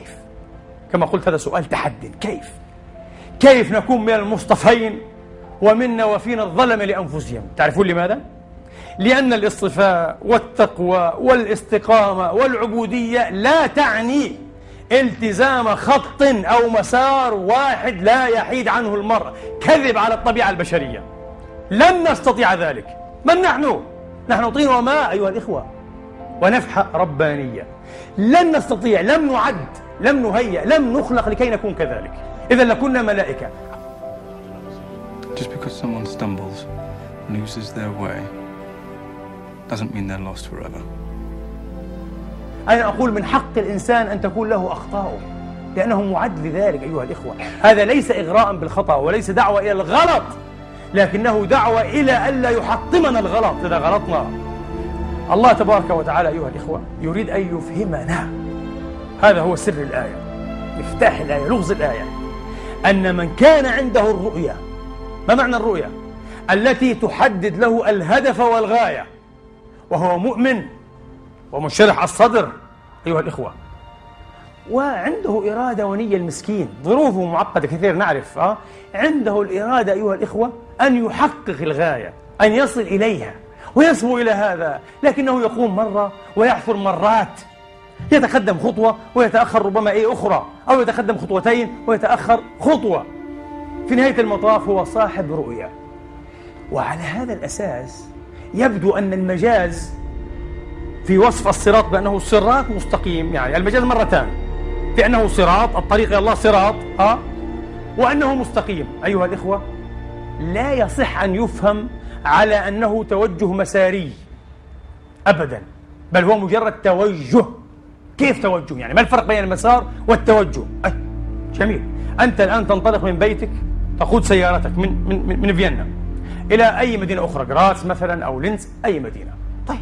كيف؟ كما قلت هذا سؤال تحد كيف؟ كيف نكون من المصطفين ومنا وفينا الظلم لأنفسهم؟ تعرفون لماذا؟ لأن الاصطفاء والتقوى والاستقامة والعبودية لا تعني التزام خط أو مسار واحد لا يحيد عنه المرء كذب على الطبيعة البشرية. لن نستطيع ذلك. من نحن؟ نحن طين وماء أيها الإخوة. ونفحة ربانية. لن نستطيع لم نعد. لم نهيأ لم نخلق لكي نكون كذلك. إذا لكنا ملائكة. Just because someone stumbles, loses their way, doesn't mean they're lost forever. أنا أقول من حق الإنسان أن تكون له أخطاء لأنه معد لذلك أيها الإخوة. هذا ليس إغراء بالخطأ وليس دعوة إلى الغلط لكنه دعوة إلى ألا يحطمنا الغلط إذا غلطنا. الله تبارك وتعالى أيها الإخوة يريد أن يفهمنا. هذا هو سر الآية. مفتاح الآية لغز الآية. أن من كان عنده الرؤية ما معنى الرؤية؟ التي تحدد له الهدف والغاية. وهو مؤمن ومنشرح الصدر أيها الإخوة. وعنده إرادة ونية المسكين. ظروفه معقدة كثير نعرف أه؟ عنده الإرادة أيها الإخوة أن يحقق الغاية أن يصل إليها ويسمو إلى هذا. لكنه يقوم مرة ويعثر مرات. يتقدم خطوة ويتأخر ربما أي أخرى أو يتقدم خطوتين ويتأخر خطوة. في نهاية المطاف هو صاحب رؤية. وعلى هذا الأساس يبدو أن المجاز في وصف الصراط بأنه صراط مستقيم يعني المجاز مرتان. في أنه صراط الطريق إلى الله صراط ها وأنه مستقيم. أيها الإخوة لا يصح أن يفهم على أنه توجه مساري أبدا بل هو مجرد توجه كيف توجه؟ يعني ما الفرق بين المسار والتوجه؟ أي جميل. أنت الآن تنطلق من بيتك تقود سيارتك من, من, من فيينا. إلى أي مدينة أخرى؟ جراس مثلا أو لينز؟ أي مدينة؟ طيب.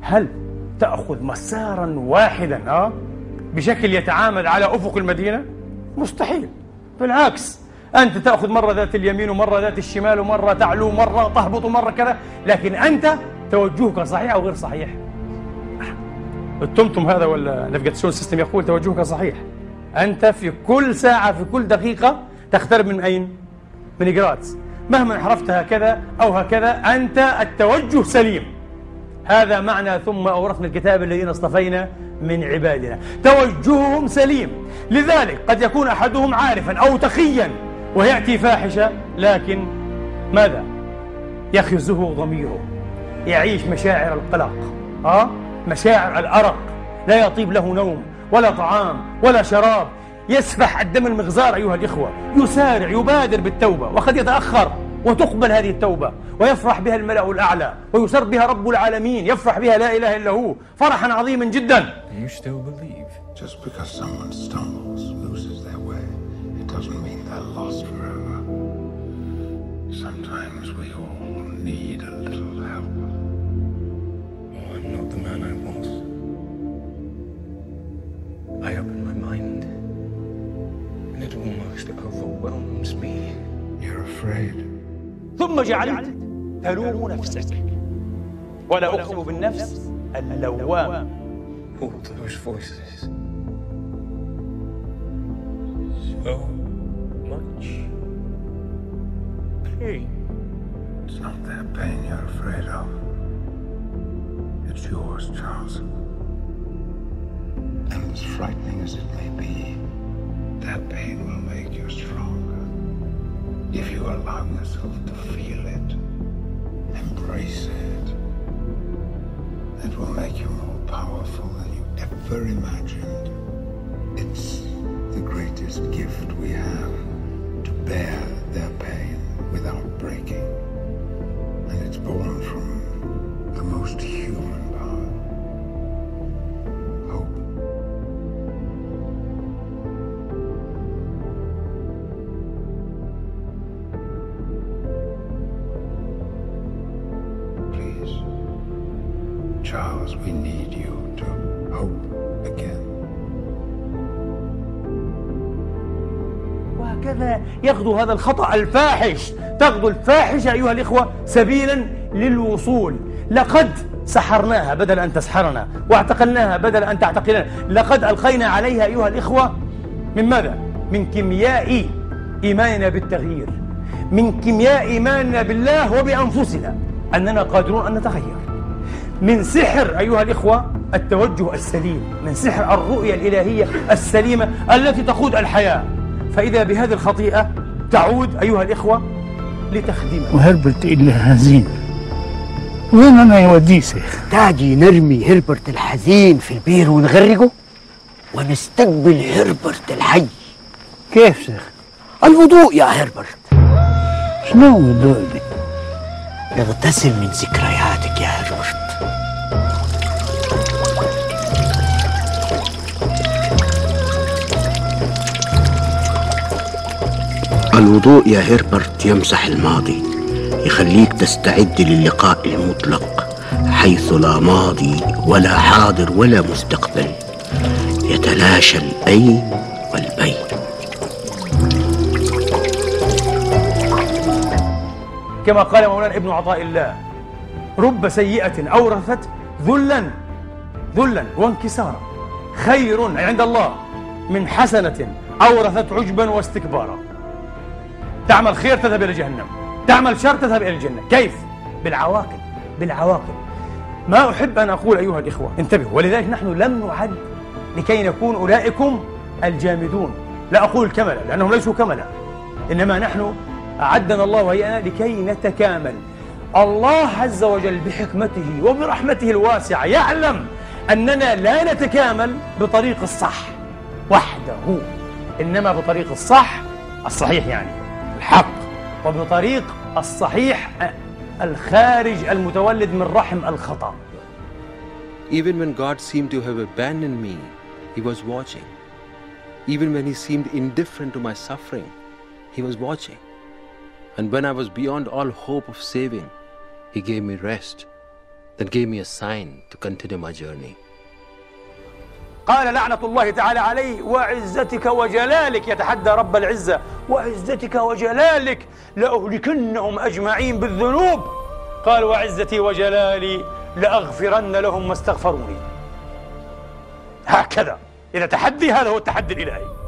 هل تأخذ مسارا واحدا آه بشكل يتعامد على أفق المدينة؟ مستحيل. بالعكس أنت تأخذ مرة ذات اليمين ومرة ذات الشمال ومرة تعلو مرة تهبط ومرة كذا لكن أنت توجهك صحيح أو غير صحيح؟ ال TomTom هذا ولا navigation system يقول توجهك صحيح. أنت في كل ساعة في كل دقيقة تقترب من أين؟ من جراتس مهما انحرفت هكذا أو هكذا أنت التوجه سليم. هذا معنى ثم أورثنا الكتاب الذين اصطفينا من عبادنا. توجههم سليم. لذلك قد يكون أحدهم عارفا أو تقيا ويأتي فاحشة لكن ماذا؟ يخزه ضميره. يعيش مشاعر القلق. أه؟ مشاعر الأرق لا يطيب له نوم ولا طعام ولا شراب يسفح الدم المغزار أيها الإخوة يسارع يبادر بالتوبة وقد يتأخر وتقبل هذه التوبة ويفرح بها الملأ الأعلى ويسر بها رب العالمين يفرح بها لا إله إلا هو فرحا عظيما جدا You still believe? Just because someone stumbles, loses their way, it doesn't mean they're lost forever. Sometimes we all need a little help. Oh, I'm not the man I was. I open my mind, and it almost overwhelms me. You're afraid. ثم جعلت تلوم نفسك ولا أقسم بالنفس اللوام All those voices. So much pain. It's not their pain you're afraid of. It's yours, Charles. And as frightening as it may be, that pain will make you stronger. If you allow yourself to feel it, embrace it, it will make you more powerful than you ever imagined. It's the greatest gift we have to bear their pain Charles, we need you to hope again. وهكذا يغدو هذا الخطأ الفاحش. تغدو الفاحشة أيها الإخوة سبيلا للوصول. لقد سحرناها بدل أن تسحرنا واعتقلناها بدل أن تعتقلنا. لقد ألقينا عليها أيها الإخوة من ماذا؟ من كيمياء إيماننا بالتغيير من كيمياء إيماننا بالله وبأنفسنا. أننا قادرون أن نتغير. من سحر أيها الإخوة التوجه السليم من سحر الرؤية الإلهية السليمة التي تقود الحياة. فإذا بهذه الخطيئة تعود أيها الإخوة لتخديمها. وهربت إلى هزين وين أنا يوديه شيخ؟ تاجي نرمي هربرت الحزين في البير ونغرقه؟ ونستقبل هربرت الحي. كيف شيخ؟ الوضوء يا هربرت. شنو الوضوء دي اغتسل من ذكرياتك يا هربرت. الوضوء يا هربرت يمسح الماضي يخليك تستعد للقاء المطلق حيث لا ماضي ولا حاضر ولا مستقبل يتلاشى الأين والبين. كما قال مولانا ابن عطاء الله رب سيئة أورثت ذلا ذلا وانكسارا خير عند الله من حسنة أورثت عجبا واستكبارا. تعمل خير تذهب إلى جهنم. تعمل شر تذهب إلى الجنة. كيف؟ بالعواقب. بالعواقب. ما أحب أن أقول أيها الإخوة. انتبهوا. ولذلك نحن لم نعد لكي نكون أولئكم الجامدون. لا أقول الكملة لأنهم ليسوا كملة إنما نحن أعدنا الله وهيئنا لكي نتكامل. الله عز وجل بحكمته وبرحمته الواسعة يعلم أننا لا نتكامل بطريق الصح وحده. إنما بطريق الصح الصحيح يعني. الحق وبطريق الصحيح الخارج المتولد من رحم الخطأ Even when God seemed to have abandoned me, He was watching. Even when He seemed indifferent to my suffering, He was watching. And when I was beyond all hope of saving, He gave me rest, then gave me a sign to continue my journey. قال لعنة الله تعالى عليه وعزتك وجلالك يتحدى رب العزة وعزتك وجلالك لأهلكنهم أجمعين بالذنوب. قال وعزتي وجلالي لأغفرن لهم ما استغفروني. هكذا. إذا تحدي هذا هو التحدي الإلهي.